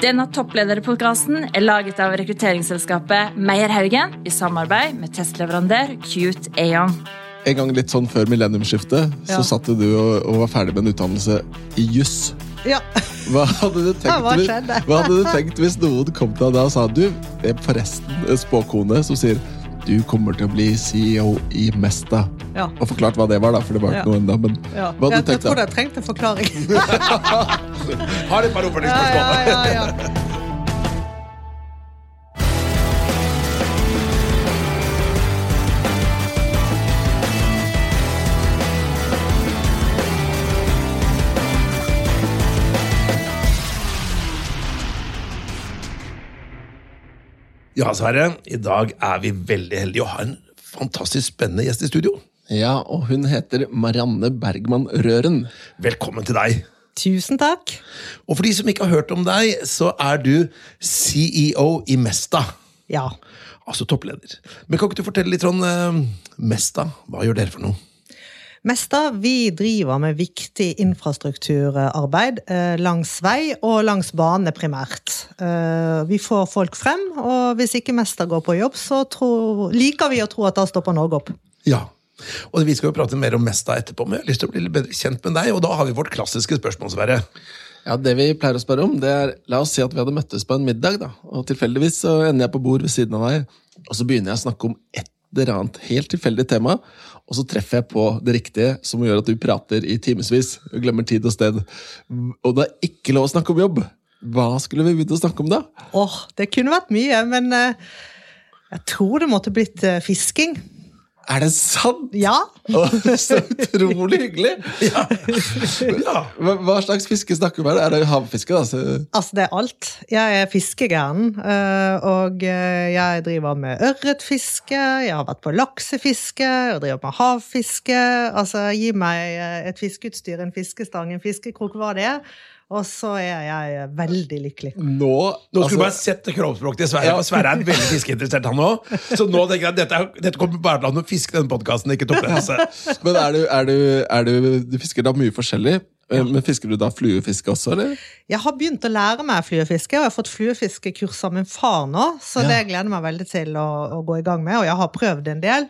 Denne topplederpodkasten er laget av rekrutteringsselskapet Meierhaugen i samarbeid med testleverandør Cute Aon. En gang litt sånn før millenniumsskiftet Ja. så satt du og, og var ferdig med en utdannelse i juss. Ja. Hva hadde, du tenkt, hva hvis- hva hadde du tenkt hvis noen kom til deg da og sa du, forresten en spåkone som sier du kommer til å bli CEO i Mesta. Ja. Og forklart hva det var, da, for det var ikke Ja. noe enda, Men Ja. hva hadde jeg, du jeg tenkt tror da? det trengte forklaring. Har et par Ja, oppfølgingsspørsmål. ja, ja, ja. Ja, Sverre. I dag er vi veldig heldige å ha en fantastisk spennende gjest i studio. Ja, og hun heter Marianne Bergman Røren. Velkommen til deg. Tusen takk. Og for de som ikke har hørt om deg, så er du CEO i Mesta. Ja. Altså toppleder. Men kan ikke du fortelle litt om eh, Mesta? Hva gjør dere for noe? Mesta, vi driver med viktig infrastrukturarbeid eh, langs vei og langs bane primært. Eh, vi får folk frem, og hvis ikke Mesta går på jobb, så tror, liker vi å tro at da stopper Norge opp. Ja. Og vi skal jo prate mer om Mesta etterpå, men jeg har lyst til å bli litt bedre kjent med deg, og da har vi vårt klassiske spørsmål, Sverre. Ja, Det vi pleier å spørre om, det er La oss si at vi hadde møttes på en middag, da. Og tilfeldigvis så ender jeg på bord ved siden av deg, og så begynner jeg å snakke om et eller annet helt tilfeldig tema, og så treffer jeg på det riktige, som gjør at du prater i timevis og glemmer tid og sted. Og det er ikke lov å snakke om jobb. Hva skulle vi begynt å snakke om da? Åh, det kunne vært mye, men eh, jeg tror det måtte blitt eh, fisking. Er det sant?! Ja. Så utrolig hyggelig! Ja. Hva, hva slags fiske snakker du om? Er det havfiske? da? Altså, det er alt. Jeg er fiskegæren, eh, og eh, jeg driver med ørretfiske, jeg har vært på laksefiske, jeg driver med havfiske. Altså, gi meg eh, et fiskeutstyr, en fiskestang, en fiskekrok, hva det er, og så er jeg veldig lykkelig. nå Nå skulle altså- du bare sette kroppsspråket til Sverre, Ja. Sverre er veldig fiskeinteressert, han òg. Så nå tenker jeg at dette, er- dette kommer bare til å fiske denne podkasten, ikke toppledelse. Men er du, er, du, er du Du fisker da mye forskjellig? Eh, Men Fisker du da fluefiske også, eller? Jeg har begynt å lære meg fluefiske, og jeg har fått fluefiskekurs av min far nå, så Ja. det gleder jeg meg veldig til å, å gå i gang med, og jeg har prøvd en del.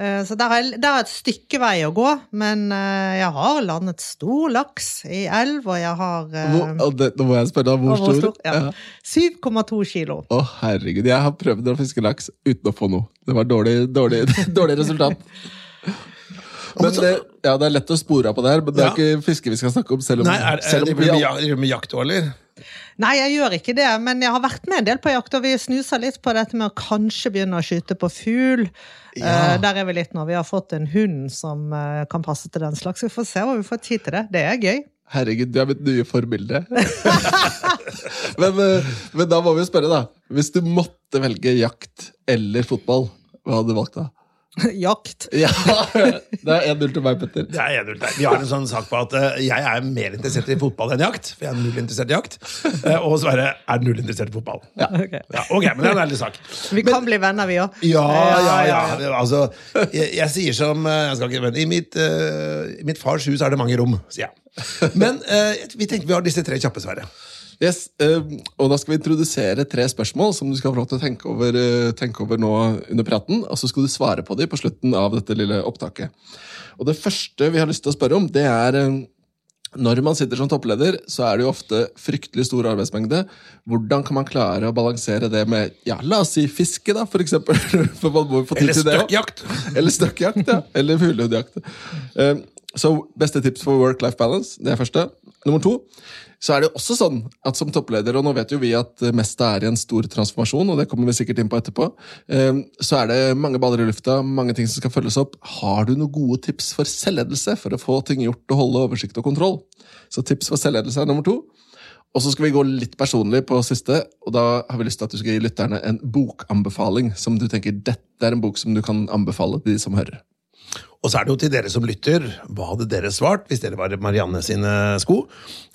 Eh, Så der er, der er et stykke vei å gå, men eh, jeg har landet stor laks i elv, og jeg har eh, Hvor, og det, nå må jeg spørre hvor hvor stor? stor? Ja. 7,2 kilo. Å, herregud. Jeg har prøvd å fiske laks uten å få noe. Det var dårlig, dårlig, dårlig resultat. Men det, ja, det er lett å spore av på det her, men det er Ja. ikke fiske vi skal snakke om. Selv om, Nei, er, er, selv om det, vi du med jakt òg, eller? Nei, jeg gjør ikke det, men jeg har vært med en del på jakt, og vi snuser litt på dette med å kanskje begynne å skyte på fugl. Ja. Eh, Der er vi litt nå. Vi har fått en hund som eh, kan passe til den slags. Vi får se hva vi får tid til det. Det er gøy. Herregud, du er mitt nye forbilde. men, eh, men da må vi jo spørre, da. Hvis du måtte velge jakt eller fotball, hva hadde du valgt da? Jakt. Ja, Det er 1-0 til meg, Petter. Det er 1-0 til Vi har en sånn sak på at eh, jeg er mer interessert i fotball enn jakt. For jeg er null interessert i jakt. Eh, og Sverre er null interessert i fotball. Ja. Ok. ok, men det er en ærlig sak. Vi kan bli venner, vi òg. Ja, ja, ja. Altså, jeg, jeg sier som eh, jeg skal ikke, men, i, mitt, uh, I mitt fars hus er det mange rom, sier jeg. Men uh, vi tenker vi har disse tre kjappe, Sverre. Yes, eh, og Da skal vi introdusere tre spørsmål som du skal få lov til å tenke over, eh, tenke over nå under praten. Og så skal du svare på dem på slutten av dette lille opptaket. Og Det første vi har lyst til å spørre om, det er eh, når man sitter som toppleder, så er det jo ofte fryktelig stor arbeidsmengde. Hvordan kan man klare å balansere det med ja, la oss si fiske, da, for eksempel? For man må få tid til det også. Eller støkkjakt, ja. Eller fuglehundjakt. Eh, Så beste tips for work-life balance, det er første. Nummer to, så er det jo også sånn at som toppleder, og nå vet jo vi at Mesta er i en stor transformasjon, og det kommer vi sikkert inn på etterpå, eh, så er det mange baller i lufta, mange ting som skal følges opp. Har du noen gode tips for selvledelse, for å få ting gjort og holde oversikt og kontroll? Så tips for selvledelse er nummer to. Og så skal vi gå litt personlig på siste, og da har vi lyst til at du skal gi lytterne en bokanbefaling som du tenker dette er en bok som du kan anbefale til de som hører. Og så er det jo til dere som lytter, hva hadde dere svart hvis dere var Marianne sine sko?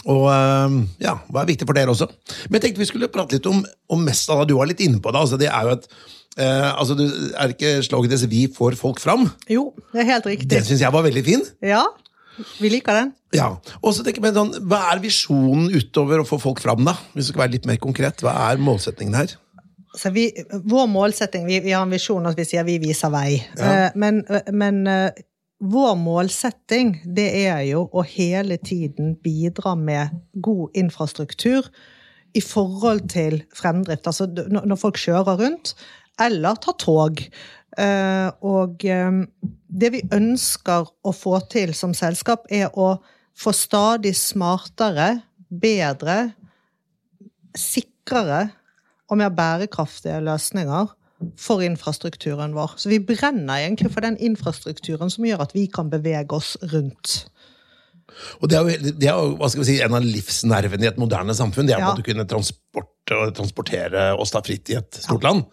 Og eh, ja, hva er viktig for dere også? Men jeg tenkte vi skulle prate litt om, om av det du var litt inne på da, altså Det er jo et eh, altså du, Er det ikke sloganet 'Vi får folk fram'? Jo, det er helt riktig. Den syns jeg var veldig fin. Ja. Vi liker den. Ja, og så tenker jeg sånn, Hva er visjonen utover å få folk fram, da? Hvis du skal være litt mer konkret, Hva er målsetningen her? Så vi, vår målsetting vi, vi har en visjon at vi sier vi viser vei. Ja. men men eh, vår målsetting det er jo å hele tiden bidra med god infrastruktur i forhold til fremdrift. Altså når folk kjører rundt, eller tar tog. Eh, og eh, det vi ønsker å få til som selskap, er å få stadig smartere, bedre, sikrere og mer bærekraftige løsninger for infrastrukturen vår. Så vi brenner egentlig for den infrastrukturen som gjør at vi kan bevege oss rundt. Og Det er jo, det er jo si, en av livsnervene i et moderne samfunn. Det er Ja. at du kunne transport, transportere oss da fritt i et stort land.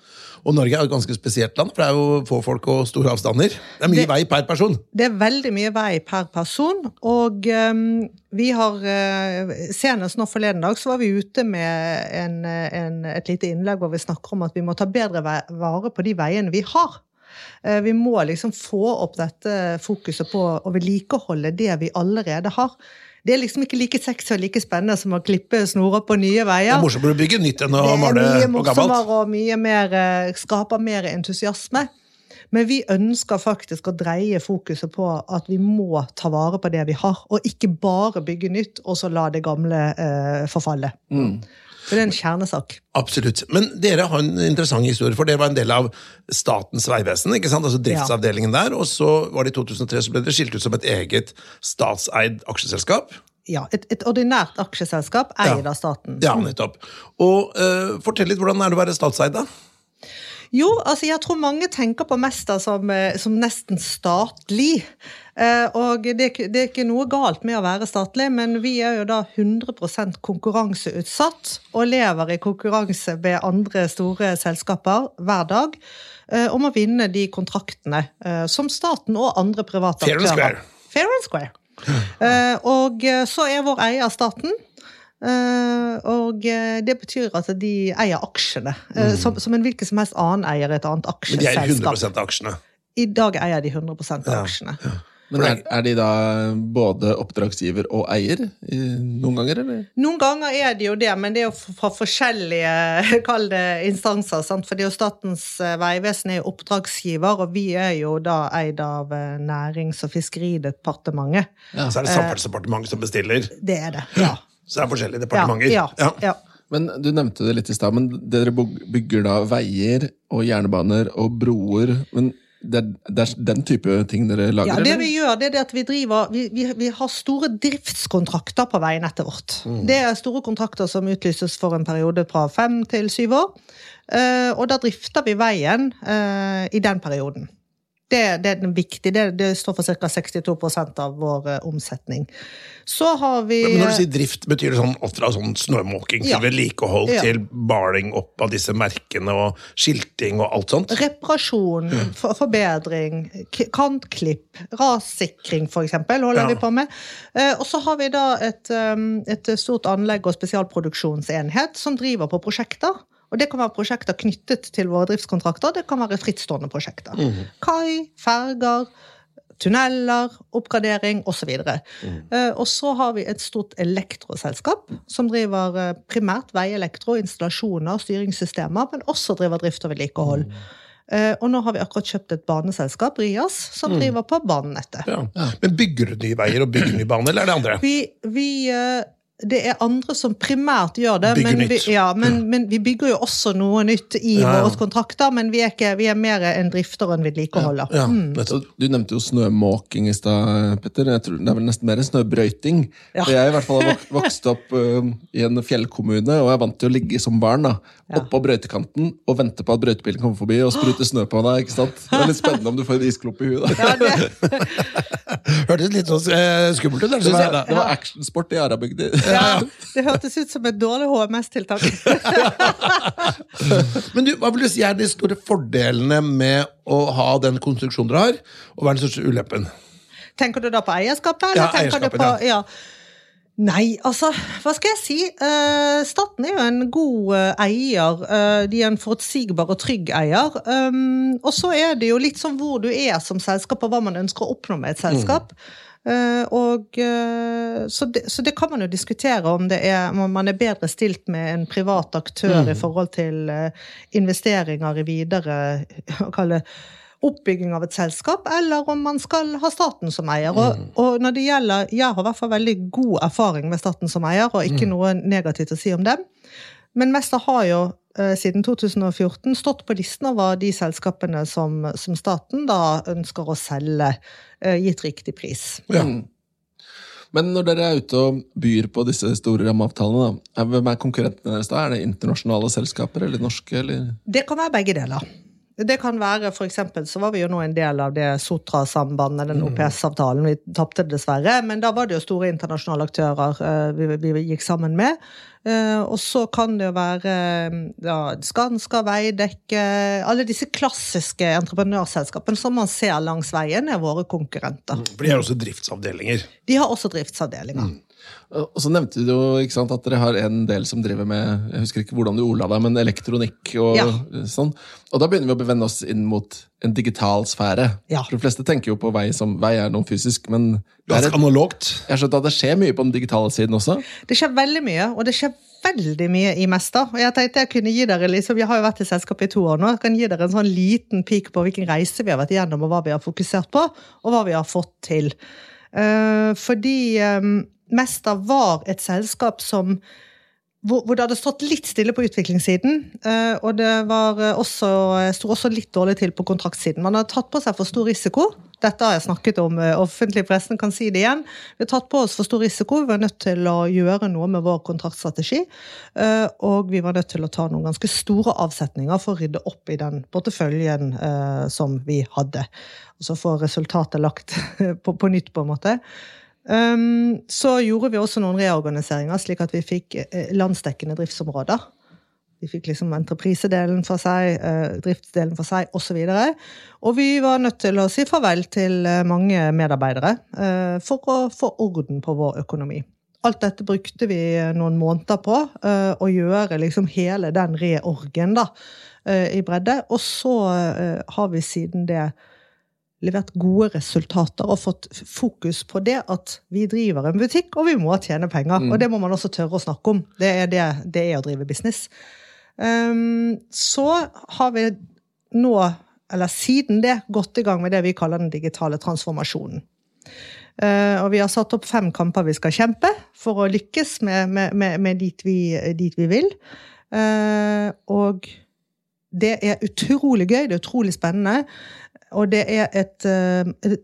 Og Norge er jo et ganske spesielt land, for det er jo få folk og store avstander. Det er mye Det- vei per person. Det er veldig mye vei per person, og um, vi har uh, Senest nå forleden dag så var vi ute med en, en, et lite innlegg hvor vi snakker om at vi må ta bedre vare på de veiene vi har. Eh, vi må liksom få opp dette fokuset på å vedlikeholde det vi allerede har. Det er liksom ikke like sexy og like spennende som å klippe snorer på nye veier. Det er morsommere å bygge nytt enn å male mye gammelt. og mye mer, eh, skaper mer entusiasme. Men vi ønsker faktisk å dreie fokuset på at vi må ta vare på det vi har, og ikke bare bygge nytt og så la det gamle eh, forfalle. For det er en kjernesak. Absolutt. Men dere har en interessant historie, for dere var en del av Statens vegvesen, ikke sant? altså driftsavdelingen der, og så var det i 2003 så ble dere skilt ut som et eget statseid aksjeselskap. Ja, et, et ordinært aksjeselskap eid Ja. av staten. Ja, nettopp. Og uh, fortell litt, hvordan er det å være statseid, da? Jo, altså jeg tror mange tenker på Mesta som, eh, som nesten statlig. Eh, og det, det er ikke noe galt med å være statlig, men vi er jo da 100% konkurranseutsatt og lever i konkurranse med andre store selskaper hver dag eh, om å vinne de kontraktene som staten og andre private Fair and aktører. square. Fair and square. Og så er vår eier staten. Eh, og eh, det betyr at de eier aksjene, eh, som, som en hvilken som helst annen eier i et annet aksjeselskap. Men de eier aksjeselskap. 100 av aksjene. I dag eier de 100 av Ja, aksjene. Men er, er de da både oppdragsgiver og eier noen ganger, eller? Noen ganger er de jo det, men det er jo fra forskjellige kall det instanser. Sant? For det er jo Statens vegvesen er jo oppdragsgiver, og vi er jo da eid av Nærings- og fiskeridepartementet. Ja. Så er det Samferdselsdepartementet som bestiller. Det er det, ja. Så det er forskjellige Ja, departementer. ja, ja. Men Du nevnte det litt i stad, men dere bygger da veier og jernbaner og broer. Men det er, det er den type ting dere lager? Ja, det eller? vi gjør, det er det at vi driver Vi, vi, vi har store driftskontrakter på veinettet vårt. Det er store kontrakter som utlyses for en periode fra fem til syv år. Eh, og da drifter vi veien eh, i den perioden. Det, det er den viktige. Det, det står for ca. 62% av vår uh, omsetning. Så har vi Men når du sier drift, betyr det sånn alt fra sånn snømåking til Ja. vedlikehold Ja. til baling opp av disse merkene og skilting og alt sånt? Reparasjon, for, forbedring, kantklipp, rassikring eksempel, holder Ja. vi på med. Uh, og så har vi da et, um, et stort anlegg- og spesialproduksjonsenhet som driver på prosjekter. Og det kan være prosjekter knyttet til våre driftskontrakter, det kan være frittstående prosjekter. Kai, ferger, tunneler, oppgradering osv. Eh, og så har vi et stort elektroselskap som driver eh, primært veielektro, installasjoner, styringssystemer, men også driver drift og vedlikehold. Eh, og nå har vi akkurat kjøpt et baneselskap, Rias, som driver på banenettet. Ja. Men bygger du nye veier og bygger ny bane, eller er det andre? Vi, vi eh, Det er andre som primært gjør det, Bygger men vi, ja, men, men vi bygger jo også noe nytt i Ja, ja. våre kontrakter. Men vi er, ikke, vi er mer en drifter enn en vedlikeholder. Ja, Mm. Du nevnte jo snømåking i stad, Petter. Jeg tror Det er vel nesten mer en snøbrøyting. Ja. For Jeg i hvert fall har vok- vokst opp uh, i en fjellkommune og er vant til å ligge som barn da, Ja. oppå brøytekanten og vente på at brøytebilen kommer forbi og sprute snø på deg. ikke sant? Det er litt spennende om du får en isklump i huet. Ja, det, Hørtes litt sånn eh, skummelt ut. Det det var, var actionsport i Arabygda. Ja, det hørtes ut som et dårlig HMS-tiltak. Men du, hva vil du si er de store fordelene med å ha den konstruksjonen dere har, og hva er den største ulempen? Tenker du da på eierskapet? Ja, eierskapet, på, ja. Nei, altså, hva skal jeg si? Eh, staten er jo en god eh, eier. Eh, de er en forutsigbar og trygg eier. Um, og så er det jo litt sånn hvor du er som selskap, og hva man ønsker å oppnå med et selskap. Eh, og, eh, så, det, så det kan man jo diskutere om det er, om man er bedre stilt med en privat aktør i forhold til eh, investeringer i videre hva kaller oppbygging av et selskap, eller om man skal ha staten som eier. Og, og når det gjelder, Jeg har i hvert fall veldig god erfaring med staten som eier, og ikke noe negativt å si om dem. Men Mester har jo eh, siden 2014 stått på listen over de selskapene som, som staten da ønsker å selge, eh, gitt riktig pris. Ja. Mm. Men når dere er ute og byr på disse store rammeavtalene, hvem er konkurrentene deres da? Er det internasjonale selskaper eller norske? Eller? Det kan være begge deler. Det kan være, for eksempel, så var vi jo nå en del av det Sotra-sambandet, den OPS-avtalen. Vi tapte det dessverre, men da var det jo store internasjonale aktører eh, vi, vi gikk sammen med. Eh, og så kan det jo være eh, ja, Skanska, Veidekke Alle disse klassiske entreprenørselskapene som man ser langs veien, er våre konkurrenter. For de har også driftsavdelinger. De har også driftsavdelinger. Og så nevnte du jo ikke sant, at dere har en del som driver med jeg husker ikke hvordan du ordla deg, men elektronikk og Ja. sånn. Og da begynner vi å bevende oss inn mot en digital sfære. Ja. For De fleste tenker jo på vei som vei er noe fysisk, men det er et, analogt. jeg har skjønt at det skjer mye på den digitale siden også. Det skjer veldig mye, og det skjer veldig mye i Mester. Og jeg tenkte jeg kunne gi dere liksom, Jeg har jo vært i selskapet i to år nå. Jeg kan gi dere en sånn liten peak på hvilken reise vi har vært igjennom, og hva vi har fokusert på, og hva vi har fått til. Uh, fordi eh, Mesta var et selskap som hvor, det hadde stått litt stille på utviklingssiden. eh, og det eh, også, sto også litt dårlig til på kontraktsiden. Man har tatt på seg for stor risiko. Dette har jeg snakket om eh, offentlig, pressen kan si det igjen. Vi har tatt på oss for stor risiko. Vi var nødt til å gjøre noe med vår kontraktstrategi. eh, og vi var nødt til å ta noen ganske store avsetninger for å rydde opp i den porteføljen eh, som vi hadde. Og så få resultatet lagt på, på nytt, på en måte. Um, så gjorde vi også noen reorganiseringer, slik at vi fikk eh, landsdekkende driftsområder. Vi fikk liksom entreprisedelen for seg, eh, driftsdelen for seg, osv. Og, så og vi var nødt til å si farvel til eh, mange medarbeidere for å få orden på vår økonomi. Alt dette brukte vi noen måneder på, å gjøre liksom hele den reorgen da, i bredde. Og så har vi siden det levert gode resultater og fått fokus på det at vi driver en butikk, og vi må tjene penger. Og det må man også tørre å snakke om. Det er, det, det er å drive business. Um, så har vi nå, eller siden det, gått i gang med det vi kaller den digitale transformasjonen. Uh, og vi har satt opp fem kamper vi skal kjempe for å lykkes med, med, med, med dit, vi, dit, vi, vil. Uh, og det er utrolig gøy, det er utrolig spennende. Og det er et,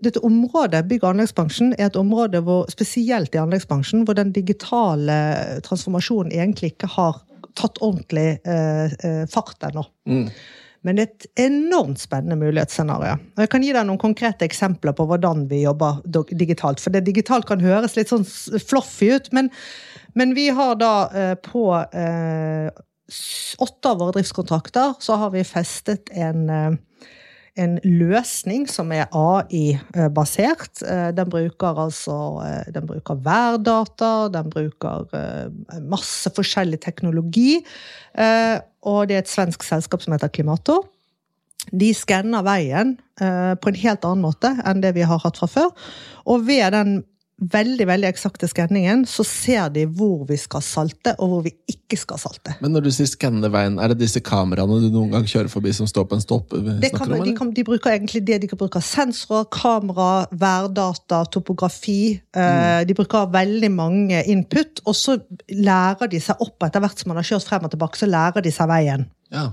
dette området, bygg- og anleggsbransjen, er et område hvor, spesielt i anleggsbransjen, hvor den digitale transformasjonen egentlig ikke har tatt ordentlig eh, fart ennå. Mm. Men det er et enormt spennende mulighetsscenario. Og jeg kan gi deg noen konkrete eksempler på hvordan vi jobber digitalt. For det digitalt kan høres litt sånn fluffy ut, men, men vi har da eh, på eh, åtte av våre driftskontrakter så har vi festet en en løsning som er AI-basert. Den bruker altså den bruker værdata, den bruker masse forskjellig teknologi. Og det er et svensk selskap som heter Klimato. De skanner veien på en helt annen måte enn det vi har hatt fra før. Og ved den veldig veldig eksakte skanningen, så ser de hvor vi skal salte, og hvor vi ikke skal salte. Men når du sier skanne veien, er det disse kameraene du noen gang kjører forbi som står på en stopp? kan, om, de, kan, de bruker egentlig det de kan bruke. Sensorer, kamera, værdata, topografi. Eh, de bruker veldig mange input, og så lærer de seg opp etter hvert som man har kjørt frem og tilbake, så lærer de seg veien. Ja.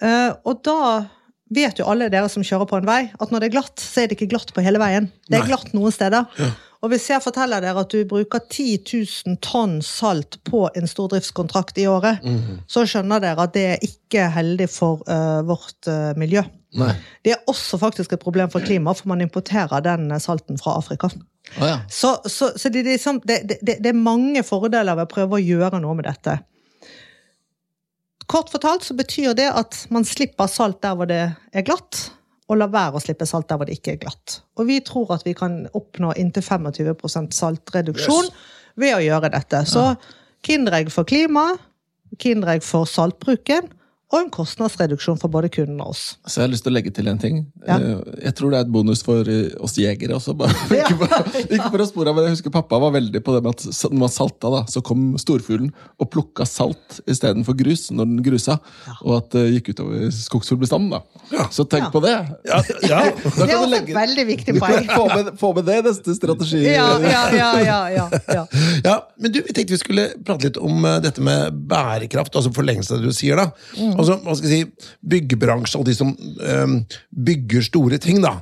Eh, og da vet jo alle dere som kjører på en vei, at når det er glatt, så er det ikke glatt på hele veien. Det er Nei. glatt noen steder. Og hvis jeg forteller dere at du bruker 10 000 tonn salt på en stordriftskontrakt i året, så skjønner dere at det er ikke heldig for uh, vårt uh, miljø. Nei. Det er også faktisk et problem for klimaet, for man importerer den eh, salten fra Afrika. Oh, ja. Så, så, så det, det, liksom- det, det, det er mange fordeler ved å prøve å gjøre noe med dette. Kort fortalt så betyr det at man slipper salt der hvor det er glatt, og la være å slippe salt der hvor det ikke er glatt. Og vi tror at vi kan oppnå inntil 25% saltreduksjon ved å gjøre dette. Så Kinderegg for klima, Kinderegg for saltbruken, og en kostnadsreduksjon for både kunden og oss. Så jeg har lyst til å legge til en ting. Ja. Eh, Jeg tror det er et bonus for eh, oss jegere også. Bare. Ja. Ikke, for, ikke for å spore av, men jeg husker pappa var veldig på det med at når man salta, da, så kom storfuglen og plukka salt istedenfor grus når den grusa. Og at det gikk utover skogsfuglbestanden. Ja. Så tenk Ja. på det. Ja, ja. Det er også legge- et veldig viktig poeng. få, med, få med det neste strategi. Ja, ja, ja, ja, ja, ja. Ja, men du, vi tenkte vi skulle prate litt om eh, dette med bærekraft, altså forlengelse av det du sier. da. Altså, hva skal jeg si, Byggebransjen og de som um, bygger store ting, da,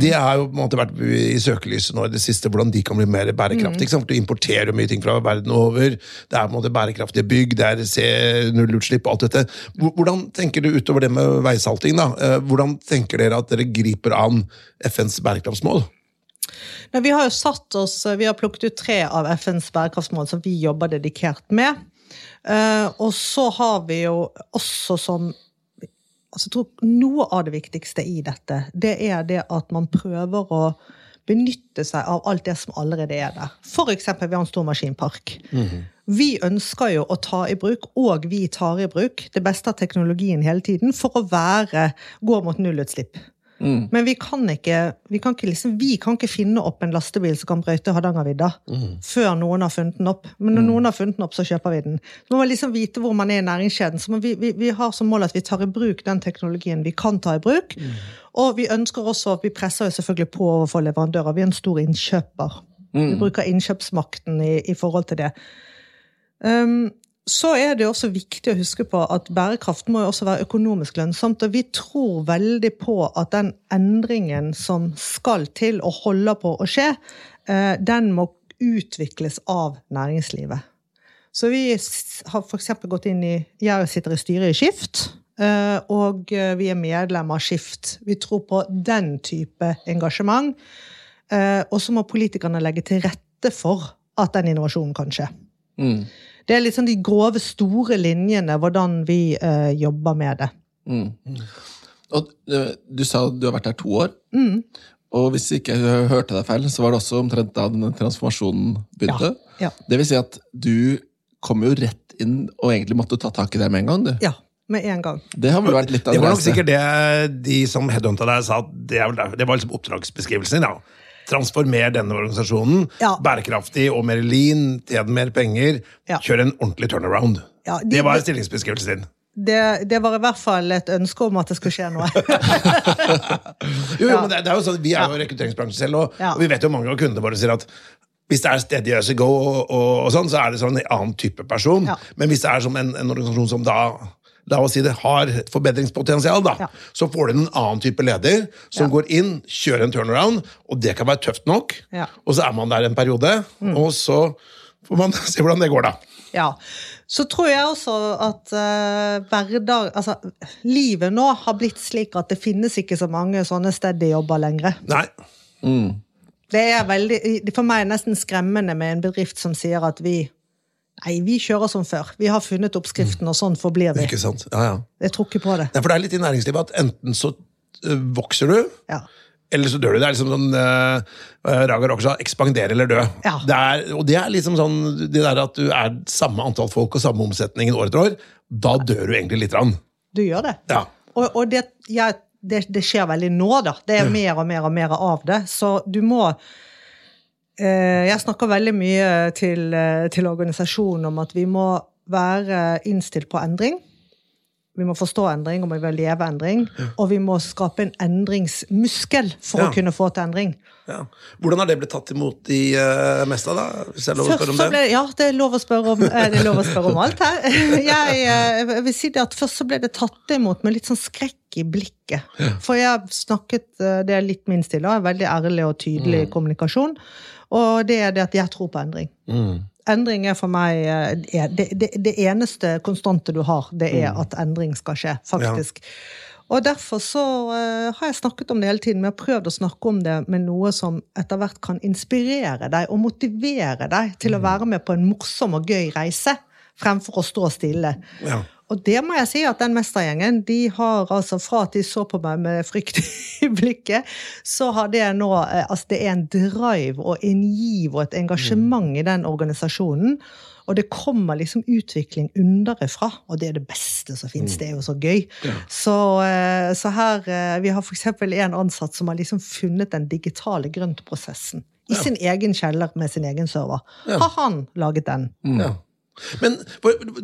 det har jo på en måte vært i søkelyset nå i det siste, hvordan de kan bli mer bærekraftige. Mm. Du importerer mye ting fra verden over. Det er på en måte bærekraftige bygg, det er C- nullutslipp og alt dette. Hvordan tenker du utover det med veisalting? da? Eh, Hvordan tenker dere at dere griper an FNs bærekraftsmål? Nei, vi har jo satt oss, vi har plukket ut tre av FNs bærekraftsmål som vi jobber dedikert med. Eh, og så har vi jo også som altså jeg tror Noe av det viktigste i dette, det er det at man prøver å benytte seg av alt det som allerede er der. Eksempel, vi har en stor maskinpark. Vi ønsker jo å ta i bruk, og vi tar i bruk, det beste av teknologien hele tiden for å være, gå mot nullutslipp. Men vi kan ikke, vi kan ikke, liksom, vi kan ikke finne opp en lastebil som kan brøyte Hardangervidda før noen har funnet den opp. Men når noen har funnet den opp, så kjøper vi den. Så må man liksom vite hvor man er i næringskjeden. Så vi, vi, vi har som mål at vi tar i bruk den teknologien vi kan ta i bruk. Og vi ønsker også, vi presser jo selvfølgelig på overfor leverandører. Vi er en stor innkjøper. Vi bruker innkjøpsmakten i, i forhold til det. Um, så er det også viktig å huske på at bærekraft må jo også være økonomisk lønnsomt. Og vi tror veldig på at den endringen som skal til og holder på å skje, eh, den må utvikles av næringslivet. Så vi har f.eks. gått inn i Jeg sitter i styret i Skift. eh, Og eh, vi er medlem av Skift. Vi tror på den type engasjement. Og så må politikerne legge til rette for at den innovasjonen kan skje. Mm. Det er liksom de grove, store linjene, hvordan vi uh, jobber med det. Mm. Og eh, du sa du har vært der to år. Mm. Og hvis ikke jeg hørte deg feil, så var det også omtrent da denne transformasjonen begynte. Ja. Det vil si at du kom jo rett inn og egentlig måtte ta tak i det med en gang. du. Ja, med en gang. Det har vel vært litt av Det var nok sikkert det de som headhunta deg sa det, var liksom oppdragsbeskrivelsen. Ja. Transformer denne organisasjonen. Ja. Bærekraftig og mer lean, tjene mer penger. Ja. Kjøre en ordentlig turnaround. Ja, de- det var stillingsbeskrivelsen din. Det, det var i hvert fall et ønske om at det skulle skje noe. Jo, jo, men det, det er jo sånn, Vi er jo rekrutteringsbransjen selv, og, og vi vet jo mange av kundene våre sier at hvis det er steady as go, og, og, og sånn, så er det sånn en annen type person. Men hvis det er som en, en organisasjon som da la oss si det har et forbedringspotensial, da, Ja. så får du en annen type leder som Ja. går inn, kjører en turnaround, og det kan være tøft nok. Ja. Og så er man der en periode, og så får man se hvordan det går, da. Ja. Så tror jeg også at uh, hverdag Altså, livet nå har blitt slik at det finnes ikke så mange sånne steady-jobber lenger. Nei. Det er veldig, for meg er nesten skremmende med en bedrift som sier at vi Nei, vi kjører som før. Vi har funnet oppskriften, og sånn forblir vi. Ikke sant? Ja, ja. Jeg tror ikke på det. Nei, for det er litt i næringslivet at enten så øh, vokser du, Ja. Eller så dør du. Det er liksom sånn uh, Raga sa ekspandere eller dø. Ja. Det er, og det er liksom sånn det der at du er samme antall folk og samme omsetningen år etter år. Da dør du egentlig lite grann. Du gjør det. Ja. Og, og det, ja, det, det skjer veldig nå, da. Det er mer og mer og mer av det. Så du må eh, Jeg snakker veldig mye til, eh, til organisasjonen om at vi må være innstilt på endring. Vi må forstå endring, og vi må leve endring. Og vi må skape en endringsmuskel for Ja. å kunne få til endring. Ja. Hvordan har det blitt tatt imot i uh, Mesta, da? Hvis jeg lov å spørre om det? ble, ja, det er lov å spørre om, eh, det er lov å spørre om alt her. Jeg, eh, jeg vil si det at Først så ble det tatt imot med litt sånn skrekk i blikket. For jeg snakket eh, Det er litt min stil, da, veldig ærlig og tydelig kommunikasjon. Og det er det at jeg tror på endring. Endring er for meg eh, det, det, det eneste konstante du har, det er at endring skal skje, faktisk. Og derfor så uh, har jeg snakket om det hele tiden, men jeg har prøvd å snakke om det med noe som etter hvert kan inspirere deg og motivere deg til å være med på en morsom og gøy reise, fremfor å stå stille. Ja. Og det må jeg si at den mestergjengen, de har altså fra at de så på meg med frykt i blikket, så har det nå eh, Altså det er en drive og en giv og et engasjement i den organisasjonen. Og det kommer liksom utvikling underfra, og det er det beste som fins. Det er jo så gøy. Så, eh, så her eh, Vi har f.eks. en ansatt som har liksom funnet den digitale grøntprosessen. I sin egen kjeller med sin egen server. Har han laget den? Ja. Men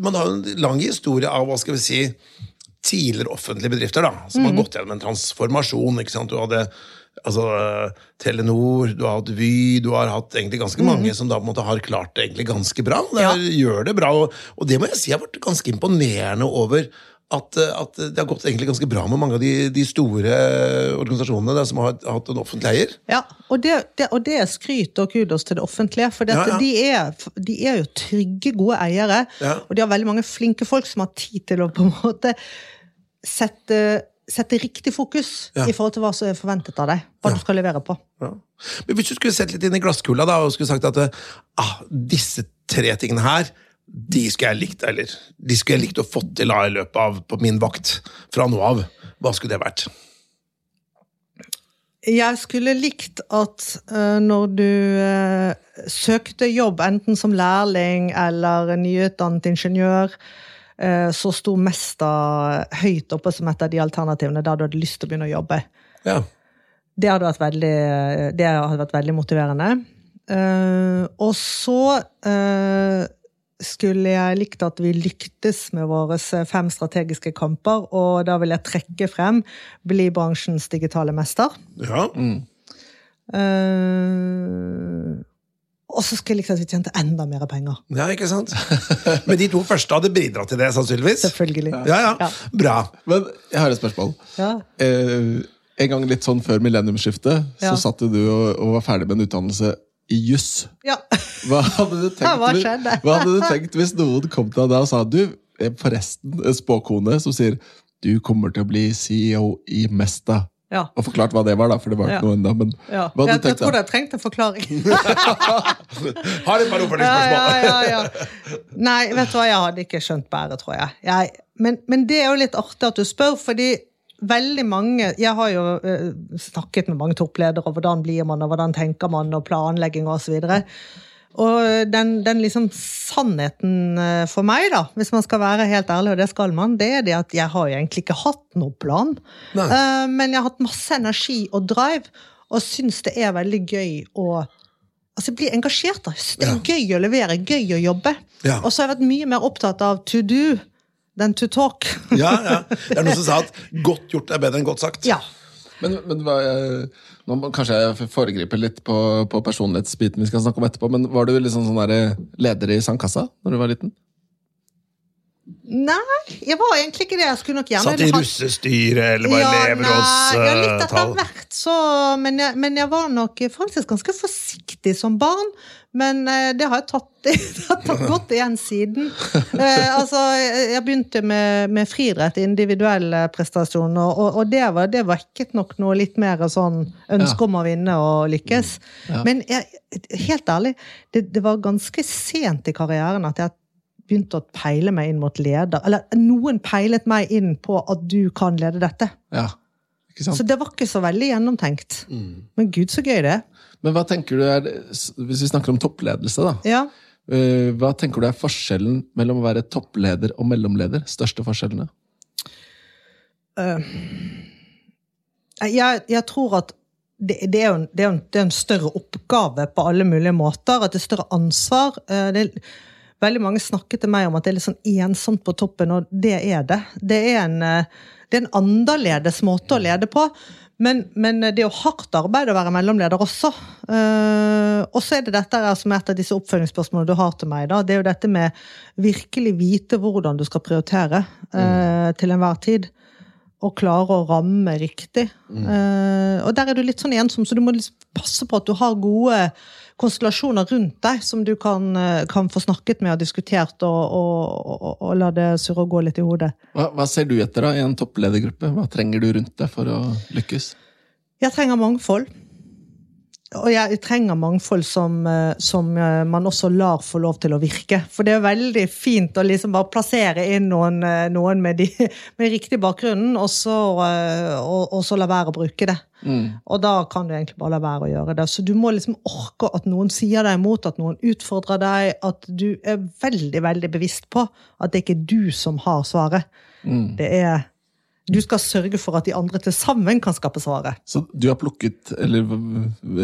man har jo en lang historie av hva skal vi si, tidligere offentlige bedrifter da, som har gått gjennom en transformasjon. ikke sant? Du hadde altså, Telenor, du har hatt Vy, du har hatt egentlig ganske mange som da på en måte har klart det egentlig ganske bra. Det Ja. gjør det bra, og, og det må jeg si har vært ganske imponerende over at, eh, at det har gått egentlig ganske bra med mange av de, de store organisasjonene der, som har hatt en offentlig eier. Ja, og det, det, og det er skryt og kudos til det offentlige. For Ja, ja. De, er, de er jo trygge, gode eiere. Ja. Og de har veldig mange flinke folk som har tid til å på en måte sette, sette riktig fokus i forhold til hva som er forventet av deg. Hva du skal levere på. Ja. Men hvis du skulle sett litt inn i glasskula da, og skulle sagt at eh, ah, disse tre tingene her, de skulle jeg likt, eller de skulle jeg likt å fått til i løpet av på min vakt fra nå av, hva skulle det vært? Jeg skulle likt at uh, når du uh, søkte jobb, enten som lærling eller nyutdannet ingeniør, uh, så sto Mesta høyt oppe som et av de alternativene der du hadde lyst til å begynne å jobbe. Ja. Det hadde vært veldig, det hadde vært veldig motiverende. Og så skulle jeg likt at vi lyktes med våre fem strategiske kamper, og da vil jeg trekke frem bli bransjens digitale mester. ja. Eh, og så skulle jeg likt at vi tjente enda mer penger. Ja, ikke sant? Men de to første hadde bidratt til det, sannsynligvis. Selvfølgelig. Ja, ja. Ja. Bra. Men jeg har et spørsmål. Ja. Eh, en gang litt sånn før millenniumsskiftet Ja. så satt du og, og var ferdig med en utdannelse i juss. ja. Hva hadde du tenkt, hva hva hadde du tenkt hvis noen kom til deg og sa du, eh, forresten, en spåkone som sier du kommer til å bli CEO i Mesta. Ja. Og forklart hva det var, da, for det var ikke Ja. noe ennå. Men Ja. hva hadde Jeg, du jeg tror det trengte en forklaring. Har et par oppfølgingsspørsmål. ja, ja, ja. Nei, vet du hva, jeg hadde ikke skjønt bedre, tror jeg. jeg men, men det er jo litt artig at du spør, fordi veldig mange Jeg har jo uh, snakket med mange toppledere, om hvordan blir man, og hvordan tenker man, og planlegging og så. Og den, den liksom sannheten eh, for meg, da, hvis man skal være helt ærlig, og det skal man, det er det at jeg har egentlig ikke hatt noen plan. Eh, men jeg har hatt masse energi og drive, og syns det er veldig gøy å Altså, bli engasjert. da. Det er gøy å levere, gøy å jobbe. Ja. Og så har jeg vært mye mer opptatt av to do than to talk. Ja, ja. Det er noen som sa at godt gjort er bedre enn godt sagt. ja. Men, men hva, jeg- nå må, Kanskje jeg foregriper litt på, på personlighetsbiten vi skal snakke om etterpå, men var du liksom sånn der leder i sandkassa når du var liten? Nei, jeg var egentlig ikke det. Jeg skulle nok gjerne Satt i russestyret eller var Ja, elevrådstall? ja, litt etter hvert, så men jeg, men jeg var nok faktisk ganske forsiktig som barn. Men eh, det har jeg tatt, har tatt godt igjen siden. Eh, altså, jeg begynte med, med friidrett, individuelle prestasjoner, og, og, det, var, det vekket nok noe litt mer sånn ønske om å vinne og lykkes. Men jeg, helt ærlig, det, det var ganske sent i karrieren at jeg begynte å peile meg inn mot leder. Eller noen peilet meg inn på at du kan lede dette. Ja? Så det var ikke så veldig gjennomtenkt. Men gud, så gøy det er. Men hva tenker du er, hvis vi snakker om toppledelse, da. Ja. eh, Hva tenker du er forskjellen mellom å være toppleder og mellomleder? Største forskjellene? Jeg, jeg tror at det, det, er en, det, er en, det er en større oppgave på alle mulige måter. At det er større ansvar. Eh, Det er, veldig mange snakket til meg om at det er litt sånn ensomt på toppen, og det er det. Det er en, eh, det er en annerledes måte å lede på. Men, men det er jo hardt arbeid å være mellomleder også. Uh, og så er det dette som er et av disse oppfølgingsspørsmålene du har til meg. Da. Det er jo dette med virkelig vite hvordan du skal prioritere eh, til enhver tid. Og klare å ramme riktig. Uh, og der er du litt sånn ensom, så du må liksom passe på at du har gode konstellasjoner rundt deg som du kan, eh, kan få snakket med og diskutert, og, og, og, og la det surre og gå litt i hodet. Hva, hva ser du etter da i en toppledergruppe? Hva trenger du rundt deg for å lykkes? Jeg trenger mangfold. Og jeg trenger mangfold som, eh, som eh, man også lar få lov til å virke. For det er veldig fint å liksom bare plassere inn noen, eh, noen med, de, med riktig bakgrunnen, og så, og, og så la være å bruke det. Og da kan du egentlig bare la være å gjøre det. Så du må liksom orke at noen sier deg imot, at noen utfordrer deg, at du er veldig, veldig bevisst på at det ikke er du som har svaret. Det er Du skal sørge for at de andre til sammen kan skape svaret. Så du har plukket, eller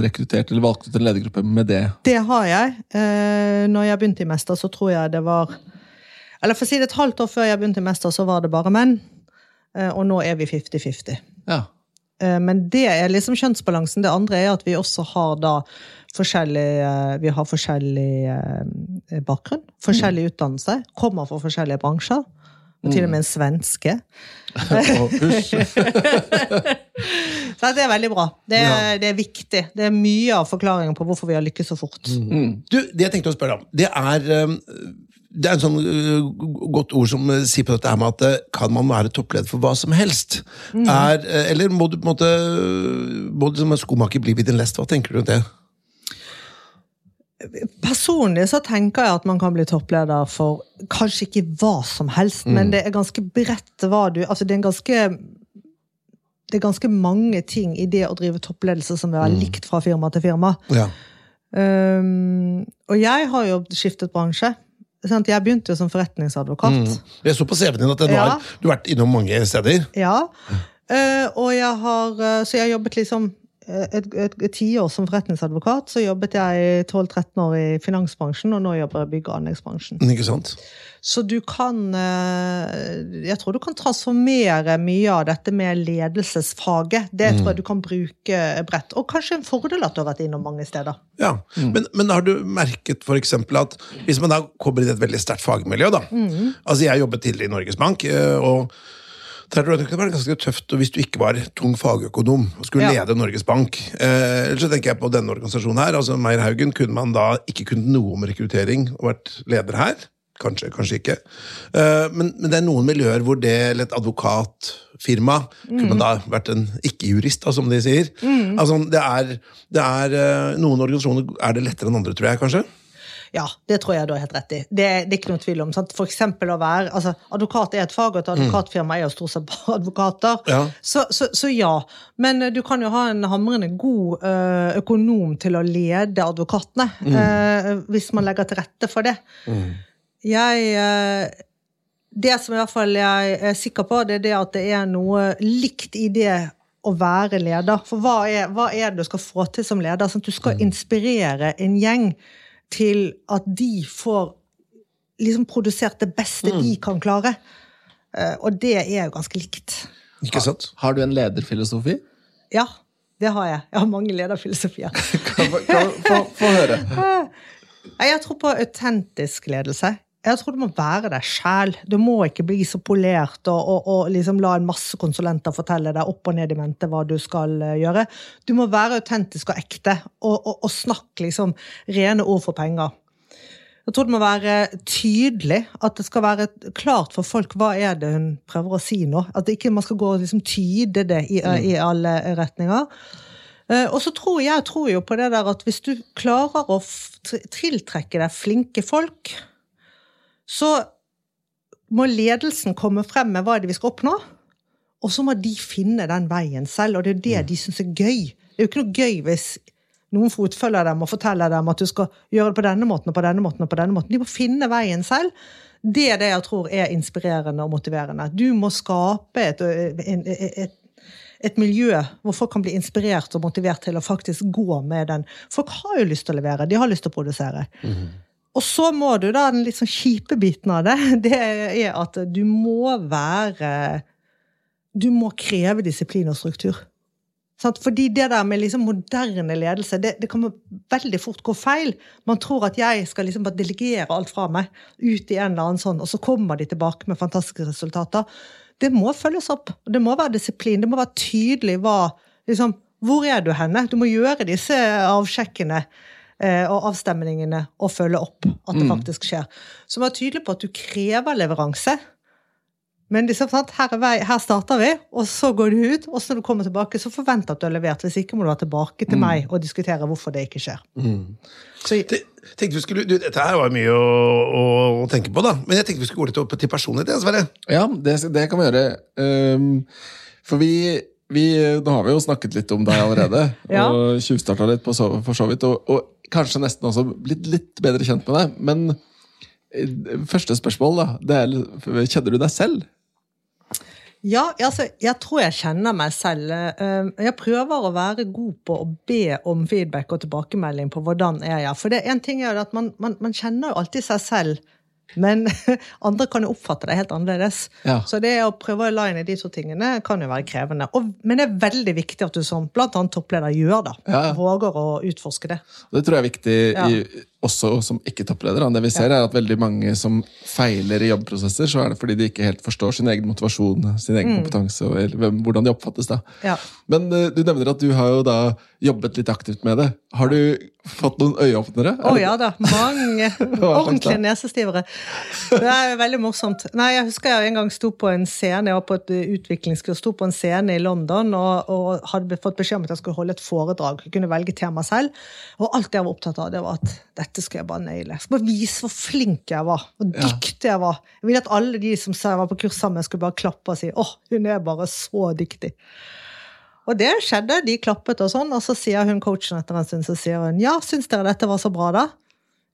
rekruttert, eller valgt ut en ledergruppe med det? Det har jeg. Eh, når jeg begynte i Mester, så tror jeg det var Eller for å si det et halvt år før jeg begynte i Mester, så var det bare menn. Eh, og nå er vi 50-50. Ja. Eh, Men det er liksom kjønnsbalansen. Det andre er at vi også har da forskjellig Vi har forskjellig bakgrunn, forskjellig utdannelse, kommer fra forskjellige bransjer. Og til og med en svenske. Så det er veldig bra. Det er, det er viktig. Det er mye av forklaringen på hvorfor vi har lykkes så fort. Du, det jeg tenkte å spørre om, det er um, det er en sånn uh, godt ord som uh, sier på dette her med at uh, kan man være toppleder for hva som helst? Er, uh, eller må du på en måte må du som en skomaker bli vid en lest? Hva tenker du om det? Personlig så tenker jeg at man kan bli toppleder for kanskje ikke hva som helst, men det er ganske bredt hva du Altså, det er en ganske det er ganske mange ting i det å drive toppledelse som er likt fra firma til firma. Ja. Um, og jeg har jo skiftet bransje. Sant? Jeg begynte jo som forretningsadvokat. Jeg så på CV-en din at du, Ja. har, du har vært innom mange steder. Ja. uh, og jeg har eh, Så jeg har jobbet liksom et, et, et tiår som forretningsadvokat. Så jobbet jeg 12-13 år i finansbransjen, og nå jobber jeg i bygg- og anleggsbransjen. Ikke sant? Så du kan eh, Jeg tror du kan transformere mye av dette med ledelsesfaget. Det tror jeg du kan bruke bredt. Og kanskje en fordel at du har vært innom mange steder. Ja, men, men har du merket for eksempel at hvis man da kommer i et veldig sterkt fagmiljø da, altså jeg jobbet tidligere i Norges Bank, eh, og der tror jeg det kunne vært ganske tøft hvis du ikke var tung fagøkonom og skulle Ja. lede Norges Bank. Eh, så tenker jeg på denne organisasjonen her, altså Meyer Haugen, kunne man da ikke kunnet noe om rekruttering og vært leder her? Kanskje, kanskje ikke. Eh, men, men det er noen miljøer hvor det, eller et advokatfirma, kunne man da vært en ikke-jurist, da, som de sier. Altså, det er, det er eh, Noen organisasjoner er det lettere enn andre, tror jeg, kanskje. Ja, det tror jeg du har helt rett i. Det, det er ikke noe tvil om. Sant? For eksempel å være altså, Advokat er et fag, og et advokatfirma er jo stort sett bare advokater. Ja. Så, så, så ja. Men eh, du kan jo ha en hamrende god eh, økonom til å lede advokatene. eh, hvis man legger til rette for det. Jeg eh, Det som i hvert fall jeg er sikker på, det er det at det er noe likt i det å være leder. For hva er, hva er det du skal få til som leder? Sånn at du skal inspirere en gjeng til at de får liksom produsert det beste de kan klare. Eh, og det er jo ganske likt. Ikke sant? Har du en lederfilosofi? Ja, det har jeg. Jeg har mange lederfilosofier. Kan, kan, få, få høre. Jeg tror på autentisk ledelse. Jeg tror du må være deg sjæl. Du må ikke bli så polert og, og, og liksom la en masse konsulenter fortelle deg opp og ned i mente hva du skal eh, gjøre. Du må være autentisk og ekte, og, og, snakke liksom rene ord for penger. Jeg tror det må være tydelig, at det skal være klart for folk hva er det hun prøver å si nå. At ikke man skal gå og liksom tyde det i, i alle retninger. Eh, og så tror jeg tror jo på det der at hvis du klarer å tiltrekke deg flinke folk, så må ledelsen komme frem med hva det er vi skal oppnå. Og så må de finne den veien selv, og det er det de syns er gøy. Det er jo ikke noe gøy hvis noen fotfølger dem og forteller dem at du skal gjøre det på denne måten og på denne måten. og på denne måten. De må finne veien selv. Det er det jeg tror er inspirerende og motiverende. Du må skape et, et, et, et miljø hvor folk kan bli inspirert og motivert til å faktisk gå med den. Folk har jo lyst til å levere, de har lyst til å produsere. Og så må du da, den litt sånn kjipe biten av det, det er at du må være Du må kreve disiplin og struktur. Fordi det der med liksom moderne ledelse, det, det kan veldig fort gå feil. Man tror at jeg skal liksom bare delegere alt fra meg ut i en eller annen sånn, og så kommer de tilbake med fantastiske resultater. Det må følges opp. Det må være disiplin. Det må være tydelig hva liksom, Hvor er du henne? Du må gjøre disse avsjekkene og avstemningene og følge opp at det faktisk skjer. Så er tydelig på at du krever leveranse. Men liksom, sant? Her, er vei, her starter vi, og så går du ut. Og så når du kommer tilbake, så forventer at du har levert. Hvis ikke må du være tilbake til meg og diskutere hvorfor det ikke skjer. Så, jeg, Tenkte vi skulle, du, dette her var mye å, å, å tenke på, da. Men jeg tenkte vi skulle gå litt opp til personlighet. Sverre. Ja, det, det kan vi gjøre. Um, for vi, vi Nå har vi jo snakket litt om deg allerede, Ja. og tjuvstarta litt på så, for så vidt. Og, og kanskje nesten også blitt litt bedre kjent med deg. Men eh, første spørsmål, da. Er, kjenner du deg selv? Ja, altså, jeg tror jeg kjenner meg selv. Eh, Jeg prøver å være god på å be om feedback og tilbakemelding på hvordan er jeg. For det, en ting er at man, man, man kjenner jo alltid seg selv, men andre kan jo oppfatte det helt annerledes. Ja. Så det å prøve å line de to tingene kan jo være krevende. Og, men det er veldig viktig at du som annet toppleder gjør da. Ja. Våger å utforske det. Det tror jeg er viktig i, også som ikke-toppleder. Det vi ser er at veldig mange som feiler i jobbprosesser, så er det fordi de ikke helt forstår sin egen motivasjon, sin egen kompetanse og eller hvem, hvordan de oppfattes. da. Mm. Ja. Men uh, du nevner at du har jo da jobbet litt aktivt med det. Har du fått noen øyeåpnere? Å ja da. Mange ordentlige nesestivere. Det er jo veldig morsomt. Nei, Jeg husker jeg en gang sto på en scene, jeg var på et eh, utviklingskurs, sto på en scene i London og, og hadde fått beskjed om at jeg skulle holde et foredrag. Jeg kunne velge tema selv. Og alt jeg var opptatt av, det var at dette skal jeg bare naile. Jeg skal bare vise hvor flink jeg var, hvor dyktig jeg var. Jeg ville at alle de som sa jeg var på kurs sammen, skulle bare klappe og si åh, hun er bare så dyktig. Og det skjedde, de klappet og sånn, og så sier hun coachen etter en stund, så sier hun ja, syns dere dette var så bra, da?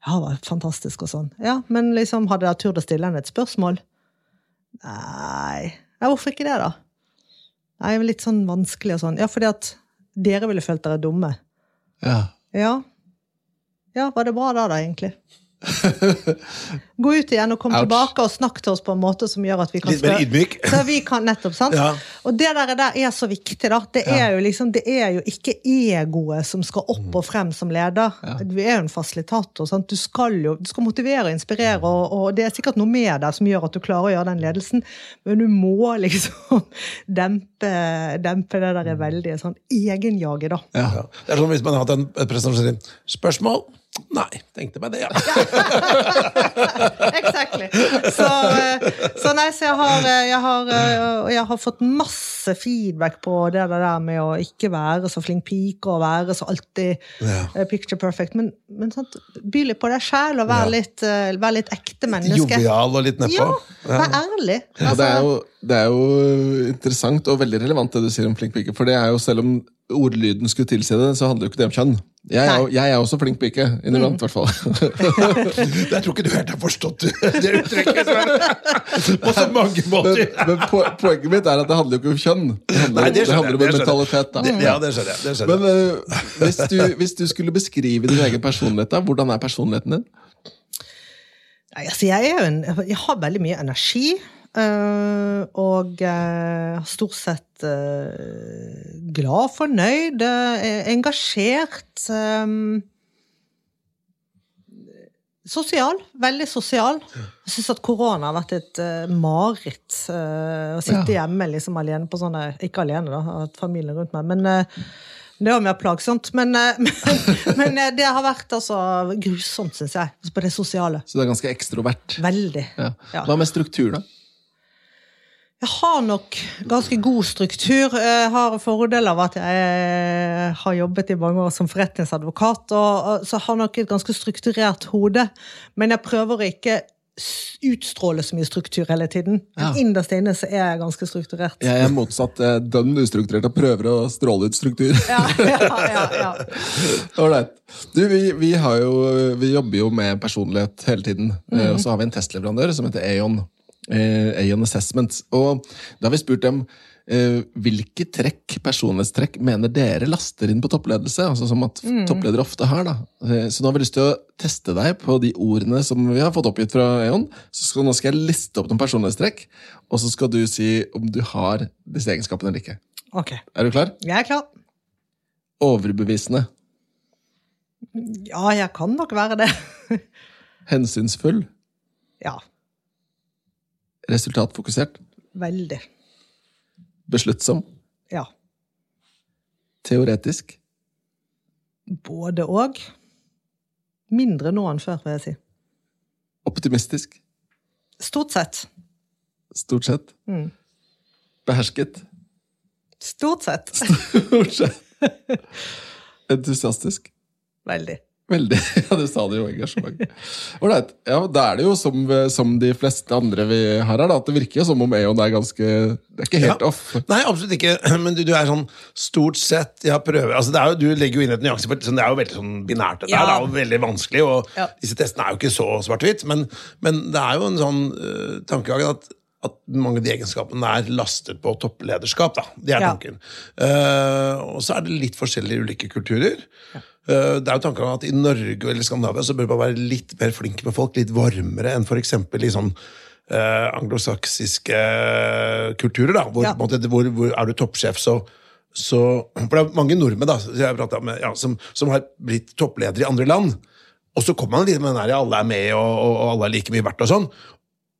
Ja, det var fantastisk og sånn. Ja, men liksom, hadde dere turt å stille henne et spørsmål? Nei. Ja, hvorfor ikke det, da? Nei, litt sånn vanskelig og sånn. Ja, fordi at dere ville følt dere dumme. Ja. Ja. Ja, var det bra da, da, egentlig? Gå ut igjen og kom Ouch. tilbake og snakk til oss på en måte som gjør at vi kan Litt mer ydmyk. Så vi kan nettopp, sant? Ja. Og det der, der er så viktig, da. Det er, jo liksom, det er jo ikke egoet som skal opp og frem som leder. Du er jo en fasilitator. Sant? Du skal jo du skal motivere og inspirere, og, og det er sikkert noe med deg som gjør at du klarer å gjøre den ledelsen, men du må liksom dempe, dempe det der veldige sånn egenjaget, da. Ja. Det er som hvis man har hatt en en presentasjon. Spørsmål? Nei, tenkte meg det, ja. Exactly. Så, eh, så nei, så jeg har, eh, jeg har, eh, jeg har fått masse feedback på det der med å ikke være så flink pike og være så alltid Ja. eh, picture perfect. Men, men sant, by litt på deg sjæl og vær, Ja. litt, eh, vær litt ekte menneske. Jovial og litt nedpå. Ja, vær ærlig. Og det er, Altså, jo, det er jo interessant og veldig relevant det du sier om flink pike. For det er jo selv om ordlyden skulle tilsi det, så handler jo ikke det om kjønn. Jeg er, jeg er også flink pike. Inniblant, i hvert fall. Jeg tror ikke du helt har forstått det uttrykket. På så mange måter. men po poenget mitt er at det handler jo ikke om kjønn. Det handler, Nei, det det handler om mentalitet. da. Det- Ja, det skjønner jeg. Det skjønner Men eh, hvis, du, hvis du skulle beskrive din egen personlighet, da, hvordan er personligheten din? Nei, altså, jeg, en, jeg har veldig mye energi. Eh, og uh, stort sett eh, glad, fornøyd, eh, engasjert. eh, sosial. Veldig sosial. Jeg syns at korona har vært et uh, mareritt. Uh, å sitte hjemme liksom alene på sånne Ikke alene, da, har hatt familien rundt meg, men uh, det var mer plagsomt. Men, eh, men, men eh, det har vært altså grusomt, syns jeg, på det sosiale. Så du er ganske ekstrovert. Veldig. Ja. Ja. Hva med struktur, da? Jeg har nok ganske god struktur. Jeg har fordel av at jeg har jobbet i mange år som forretningsadvokat, og, så har nok et ganske strukturert hode. Men jeg prøver å ikke utstråle så mye struktur hele tiden. Ja. Innerst inne så er jeg ganske strukturert. Jeg er motsatt. eh, Dønn ustrukturert og prøver å stråle ut struktur. Ja, ja, ja, ja. Du, vi, vi, har jo, vi jobber jo med personlighet hele tiden. Eh, Og så har vi en testleverandør som heter Aon. Eh, Aon Assessment. Og da har vi spurt dem eh, hvilke trekk, personlighetstrekk mener dere laster inn på toppledelse? Altså Som at toppledere ofte har. da. Eh, Så nå har vi lyst til å teste deg på de ordene som vi har fått oppgitt fra Eon. Så skal, nå skal jeg liste opp noen personlighetstrekk, og så skal du si om du har disse egenskapene eller ikke. Ok, Er du klar? jeg er klar. Overbevisende. Ja, jeg kan nok være det. Hensynsfull. Ja, Resultatfokusert. veldig. Besluttsom. Ja. Teoretisk. Både og. Mindre nå enn før, vil jeg si. Optimistisk. Stort sett. Stort sett. Mm. Behersket. Stort sett. Stort sett. Entusiastisk. Veldig. Veldig. Ja, du sa det jo. Engasjement. Ålreit. Ja, da er det jo som, som de fleste andre vi har her, da, at det virker jo som om Eon er ganske Det er ikke helt Ja. off. Nei, absolutt ikke. Men du, du er sånn stort sett ja, prøver altså er jo, Du legger jo inn et nyanse, for sånn, det er jo veldig sånn binært. Det Ja. er jo veldig vanskelig, og Ja. disse testene er jo ikke så svart-hvitt. Men, men det er jo en sånn uh, tankegang at, at mange av de egenskapene er lastet på topplederskap. da. Det er Ja. tanken. Eh, og så er det litt forskjellige ulike kulturer. Eh, det er jo tanken at I Norge eller Skandinavia så bør man være litt mer flink med folk, litt varmere enn f.eks. i sånn uh, anglosaksiske kulturer. da, hvor, Ja. måte, hvor, hvor er du toppsjef, så, så For det er mange nordmenn da, med, ja, som, som har blitt toppledere i andre land. Og så kommer man litt med den der alle er med, og, og, og alle er like mye verdt og sånn.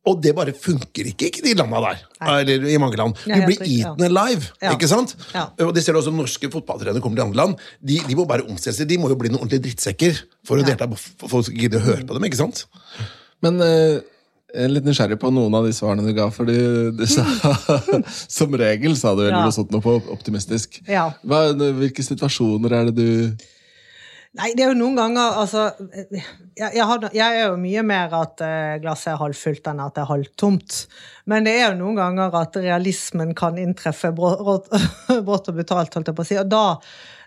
Og det bare funker ikke i de landa der. Nei. Eller i mange land. Du blir eaten ja. alive, Ja. ikke sant? Ja. Og det ser du også norske fotballtrenere kommer til andre land. De, de må bare omstille seg. De må jo bli noen ordentlige drittsekker for å Ja. delta, for folk gidde å høre på dem. ikke sant? Men uh, jeg er litt nysgjerrig på noen av de svarene du ga, fordi du sa Som regel sa du eller Ja. noe sånt noe på optimistisk. Ja. Hva, hvilke situasjoner er det du Nei, det er jo noen ganger altså Jeg, jeg, har, jeg er jo mye mer at eh, glasset er halvfullt enn at det er halvtomt. Men det er jo noen ganger at realismen kan inntreffe brått, og brutalt, holdt jeg på å si. Og da,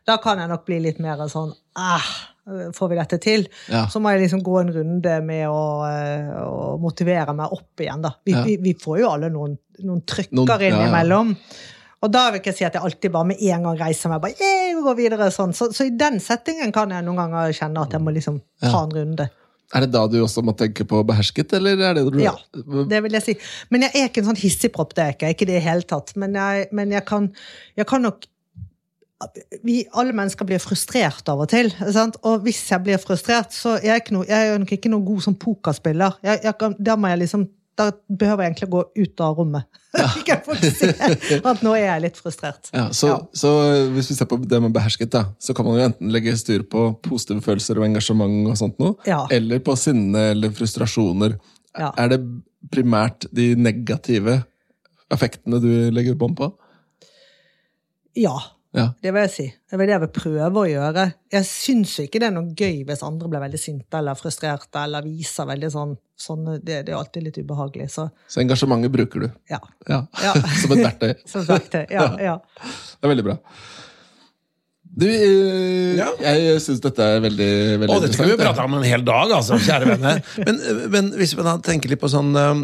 da kan jeg nok bli litt mer sånn eh, Får vi dette til? Ja. Så må jeg liksom gå en runde med å, eh, å motivere meg opp igjen, da. Vi, Ja. vi, vi får jo alle noen, noen trykker Noen- ja, ja. Og da vil jeg ikke si at jeg alltid bare med en gang reiser meg bare, «Yeah, vi går videre, sånn. så, så i den settingen kan jeg noen ganger kjenne at jeg må liksom ta en runde. Er det da du også må tenke på behersket, eller er det du Ja, det vil jeg si. Men jeg er ikke en sånn hissigpropp, det er jeg ikke. Ikke i det hele tatt. Men jeg, men jeg, kan, jeg kan nok vi, Alle mennesker blir frustrert av og til. Sant? Og hvis jeg blir frustrert, så er jeg, ikke noe, jeg er nok ikke noen god som pokerspiller. Jeg, jeg kan, da må jeg liksom da behøver jeg egentlig å gå ut av rommet. Ikke folk ser at nå er jeg litt frustrert. Ja, så, Ja. så hvis vi ser på det med behersket, da, så kan man jo enten legge styr på positive følelser og engasjement, og sånt noe, Ja. eller på sinne eller frustrasjoner. Ja. Er det primært de negative effektene du legger bånd på? Ja, Ja. det vil jeg si. Det er det jeg vil prøve å gjøre. Jeg syns jo ikke det er noe gøy hvis andre blir veldig sinte eller frustrerte eller viser veldig sånn, sånn det, det er alltid litt ubehagelig. Så Så engasjementet bruker du. ja. Ja. Ja. Som et verktøy. Som et verktøy. Ja, ja. Det er veldig bra. Du, eh, jeg syns dette er veldig, veldig Å, dette skal vi prate om en hel dag, altså, kjære venner. Men, men hvis vi da tenker litt på sånn eh,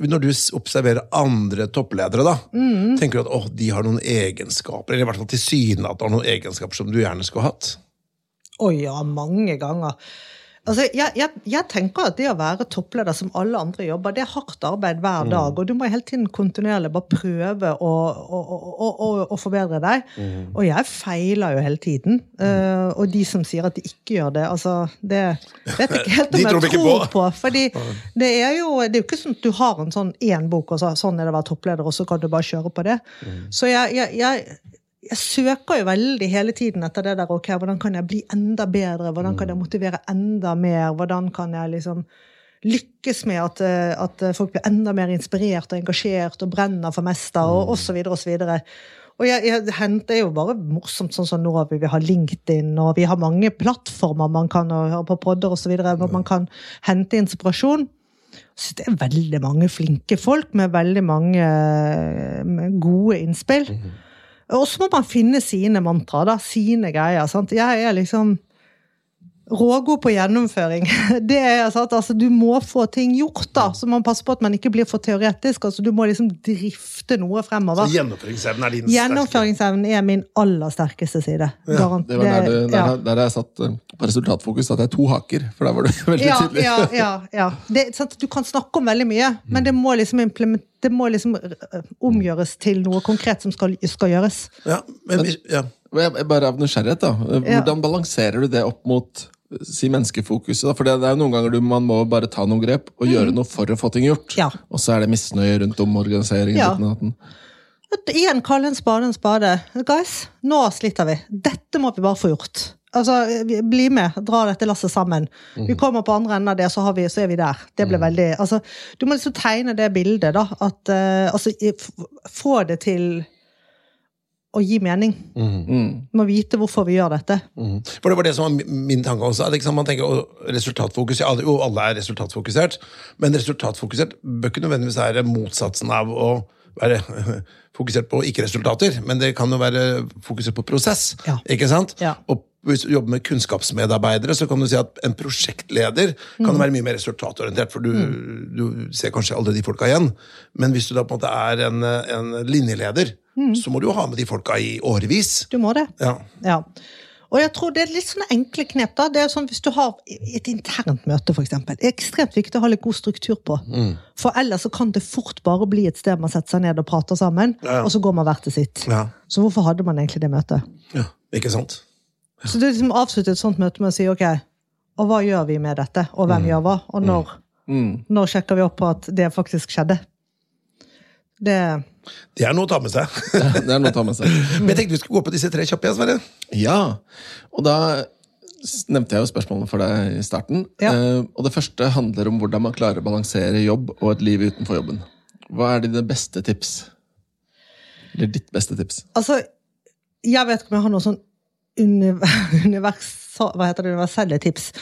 Når du observerer andre toppledere, da, Mm. tenker du at oh, de har noen egenskaper, eller i hvert fall tilsynelatende har noen egenskaper som du gjerne skulle hatt? Oi, ja, mange ganger. Altså, jeg, jeg, jeg tenker at det å være toppleder som alle andre jobber, det er hardt arbeid hver dag. Og du må hele tiden kontinuerlig bare prøve å, å, å, å, forbedre deg. Og jeg feiler jo hele tiden. Eh, og de som sier at de ikke gjør det, altså Det vet jeg ikke helt om jeg tror, tror på. på. Fordi det er jo det er jo ikke sånn at du har en sånn én bok, og så, sånn er det å være toppleder, og så kan du bare kjøre på det. Så jeg, jeg, jeg søker jo veldig hele tiden etter det der, ok, hvordan kan jeg bli enda bedre, hvordan kan jeg motivere enda mer, hvordan kan jeg liksom lykkes med at, eh, at folk blir enda mer inspirert og engasjert og brenner for mester, og, og så videre og så. Og jeg, jeg henter jo bare morsomt, sånn som nå vi har ha LinkedIn, og vi har mange plattformer man kan høre på podder og så videre, hvor man kan hente inspirasjon. Så det er veldig mange flinke folk med veldig mange eh, med gode innspill. Og så må man finne sine mantra, da, sine greier. Sant? Jeg er liksom rågod på gjennomføring. Det er at Altså, Du må få ting gjort, da. Så man passer på at man ikke blir for teoretisk. Altså, du må liksom drifte noe fremover. Så gjennomføringsevnen er din sterke. Gjennomføringsevnen er min aller sterkeste side. Ja, Det var der, du, der, ja. der jeg satt eh, på resultatfokus, at det er to haker. For der var du veldig ja, tydelig. ja, ja, ja. Det, sant? Du kan snakke om veldig mye, men det må liksom, implement- det må liksom øh, omgjøres til noe konkret som skal, skal gjøres. Ja, men, ja. Jeg, bare av nysgjerrighet, da. Ja. Hvordan balanserer du det opp mot si menneskefokuset? da? For det, det er jo noen ganger du, man må bare ta noen grep og gjøre noe for å få ting gjort. Mm. Ja. Og så er det misnøye rundt om organiseringen. Ja. At Igjen, kalle en spade en spade. Guys, nå sliter vi. Dette må vi bare få gjort. Altså, bli med, dra dette lasset sammen. Vi kommer på andre enden av det, så, har vi, så er vi der. Det blir veldig altså, Du må liksom tegne det bildet, da. At, uh, altså, få det til å gi mening. Mm. Du må vite hvorfor vi gjør dette. Mm. For det var det som var min tanke også. At, liksom, man tenker resultatfokus, ja, jo, alle er resultatfokusert, men resultatfokusert bør ikke nødvendigvis være motsatsen av å være fokusert på ikke-resultater, men det kan jo være fokusert på prosess. Ja. ikke sant? Ja. Og hvis du jobber med kunnskapsmedarbeidere, så kan du si at en prosjektleder Mm. kan være mye mer resultatorientert, for du, du ser kanskje aldri de folka igjen. Men hvis du da på en måte er en, en linjeleder, Mm. så må du jo ha med de folka i årevis. Du må det. Ja. Ja. Og jeg tror det er litt sånne enkle knep. da. Det er sånn Hvis du har et internt møte, det er ekstremt viktig å ha litt god struktur på. For ellers så kan det fort bare bli et sted man setter seg ned og prater sammen, Ja, ja. og så går man hver til sitt. Ja. Så hvorfor hadde man egentlig det møtet? ja. Ikke sant? Så det er liksom avslutter et sånt møte med å si ok, og hva gjør vi med dette? Og hvem gjør hva? Og når, Mm. når sjekker vi opp på at det faktisk skjedde? Det Det er noe å ta med seg. Det er noe å ta med seg. Men jeg tenkte vi skulle gå på disse tre kjappe. Sverre. Ja, og da nevnte jeg jo spørsmålene for deg i starten. Ja. Uh, og det første handler om hvordan man klarer å balansere jobb og et liv utenfor jobben. Hva er dine beste tips? Eller ditt beste tips? Altså, jeg vet ikke om jeg har noe sånn universelle tips.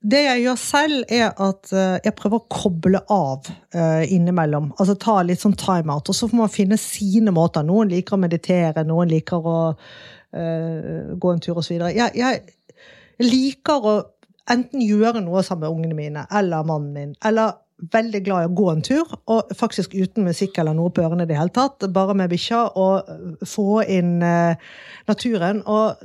Det jeg gjør selv, er at eh, jeg prøver å koble av eh, innimellom. Altså ta litt sånn timeout. Og så får man finne sine måter. Noen liker å meditere, noen liker å uh, gå en tur osv. Jeg, jeg liker å enten gjøre noe sammen med ungene mine eller mannen min, eller veldig glad i å gå en tur, og faktisk uten musikk eller noe på ørene i det hele tatt, bare med bikkja, og få inn naturen. Og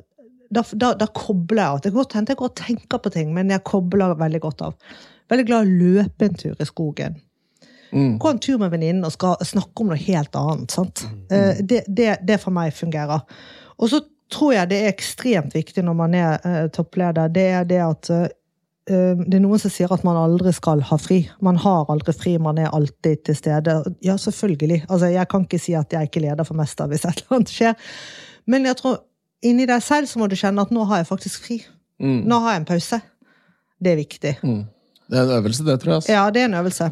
da, da, da kobler jeg av. Det kan godt hende jeg går og tenker på ting, men jeg kobler veldig godt av. Veldig glad i å løpe en tur i skogen. Gå en tur med venninnen og skal snakke om noe helt annet. Sant? Eh, Det, det, det for meg fungerer. Og så tror jeg det er ekstremt viktig når man er eh, toppleder, det er det at eh, det er noen som sier at man aldri skal ha fri. Man har aldri fri, man er alltid til stede. Ja, selvfølgelig. Altså, jeg kan ikke si at jeg ikke leder for Mester hvis et eller annet skjer. Men jeg tror inni deg selv så må du kjenne at nå har jeg faktisk fri. Nå har jeg en pause. Det er viktig. Mm. Det er en øvelse, det, tror jeg. Altså. Ja, det er en øvelse.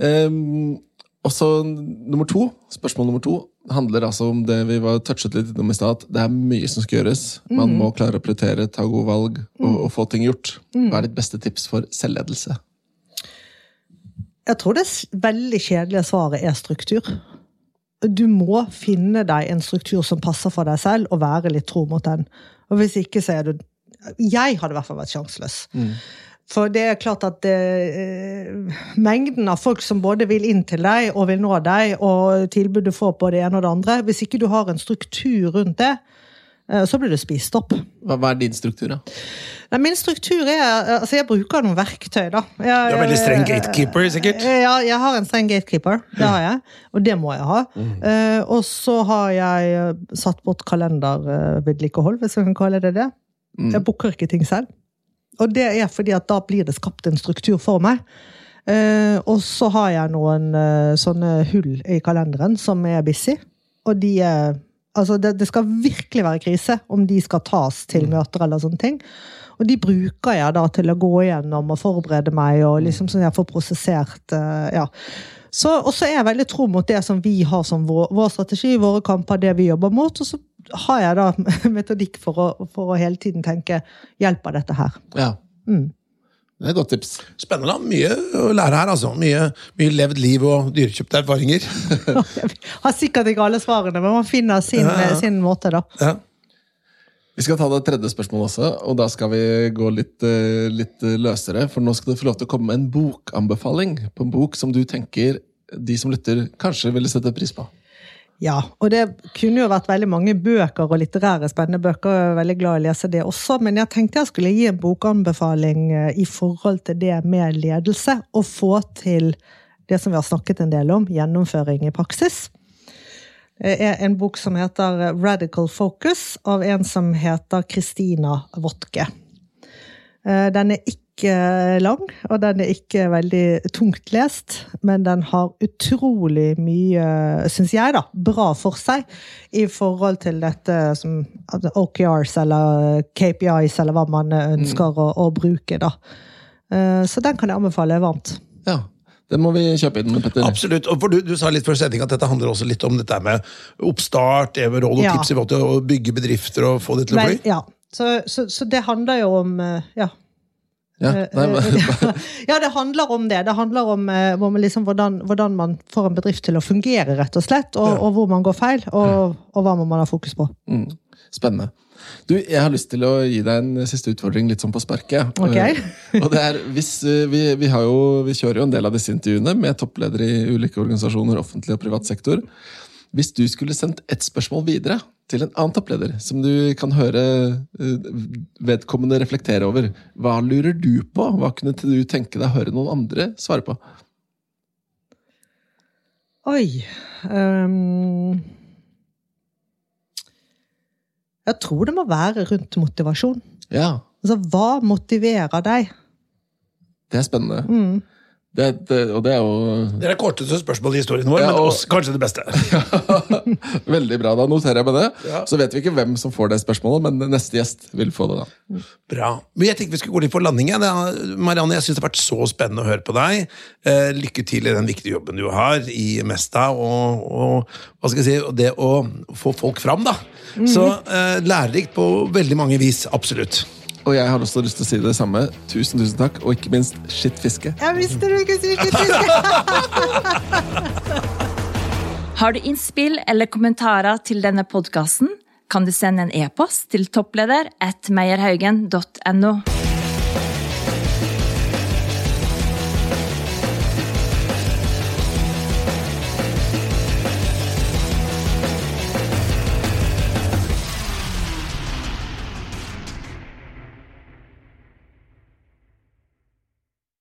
Um, og så nummer to, spørsmål nummer to handler altså om det vi var touchet litt innom i stad. at Det er mye som skal gjøres. Man må klare å prioritere, ta gode valg og, og få ting gjort. Hva er ditt beste tips for selvledelse? Jeg tror det veldig kjedelige svaret er struktur. Du må finne deg en struktur som passer for deg selv, og være litt tro mot den. Og hvis ikke, så er du Jeg hadde i hvert fall vært sjanseløs. For det er klart at eh, mengden av folk som både vil inn til deg og vil nå deg, og tilbud du får på det ene og det andre Hvis ikke du har en struktur rundt det, så blir det spist opp. Hva, hva er din struktur, da? Nei, min struktur er Altså, jeg bruker noen verktøy, da. Jeg, Du er veldig streng gatekeeper, sikkert. Ja, jeg har en streng gatekeeper. Det har jeg. Og det må jeg ha. Eh, og så har jeg eh, satt bort kalendervedlikehold, hvis jeg kan kalle det det. Jeg booker ikke ting selv. Og det er fordi at da blir det skapt en struktur for meg. Uh, og så har jeg noen uh, sånne hull i kalenderen som er busy. Og de er Altså, det, det skal virkelig være krise om de skal tas til møter eller sånne ting. Og de bruker jeg da til å gå igjennom og forberede meg, og liksom sånn jeg får prosessert eh, ja. Så, og så er jeg veldig tro mot det som vi har som vår, vår strategi, våre kamper, det vi jobber mot. Og så har jeg da metodikk for å, for å hele tiden tenke hjelper dette her? Ja. Mm. Det er et godt tips. Spennende. da. Mye å lære her, altså. Mye, mye levd liv og dyrekjøpte erfaringer. Har sikkert ikke alle svarene, men man finner sin, Ja, ja. sin måte, da. Ja. Vi skal ta det tredje spørsmålet også, og da skal vi gå litt, eh, litt eh, løsere. For nå skal du få lov til å komme med en bokanbefaling på en bok som du tenker de som lytter, kanskje ville sette pris på. Ja, og det kunne jo vært veldig mange bøker og litterære spennende bøker. Jeg er veldig glad i å lese det også, men jeg tenkte jeg skulle gi en bokanbefaling eh, i forhold til det med ledelse, og få til det som vi har snakket en del om, gjennomføring i praksis. Det er en bok som heter Radical Focus, av en som heter Christina Wotke. Eh, Den er ikke lang, og den er ikke veldig tungt lest, men den har utrolig mye, syns jeg, da, bra for seg i forhold til dette som altså OKRs eller KPIs, eller hva man ønsker å, å bruke, da. Eh, Så den kan jeg anbefale varmt. Ja, Den må vi kjøpe inn, Petter. Absolutt. og for du, du sa litt før sending at dette handler også litt om dette med oppstart, råd og Ja. tips i forhold til å bygge bedrifter og få det til å bli? ja. Så, så, så det handler jo om eh, Ja. Ja, nei, men- ja, det handler om det. Det handler om, eh, om liksom hvordan, hvordan man får en bedrift til å fungere, rett og slett. Og, og hvor man går feil, og, og hva må man ha fokus på. Mm, spennende. Du, Jeg har lyst til å gi deg en siste utfordring litt sånn på sparket. Ok. Eh, og det er, hvis, eh, vi, vi, har jo, vi kjører jo en del av disse intervjuene med toppledere i ulike organisasjoner, offentlig og privat sektor. Hvis du skulle sendt ett spørsmål videre til en annen toppleder, som du kan høre eh, vedkommende reflektere over, hva lurer du på? Hva kunne du tenke deg å høre noen andre svare på? Oi um, Jeg tror det må være rundt motivasjon. Ja, Altså, hva motiverer deg? det er spennende. Mm. Det, det, og det er jo Det er det korteste spørsmålet i historien vår, Ja, men også kanskje det beste. Veldig bra, da noterer jeg med det. Ja. Så vet vi ikke hvem som får det spørsmålet, men neste gjest vil få det. da. Bra. Men jeg tenkte vi skulle gå litt for landing. Marianne, jeg syns det har vært så spennende å høre på deg. Eh, lykke til i den viktige jobben du har i Mesta, og, og hva skal jeg si, det å få folk fram, da. Så eh, lærerikt på veldig mange vis. Absolutt. Og jeg har også lyst til å si det samme. Tusen, tusen takk, og ikke minst skittfiske. Jeg visste du ikke skulle si Har du innspill eller kommentarer til denne podkasten, kan du sende en e-post til toppleder at meierhaugen.no.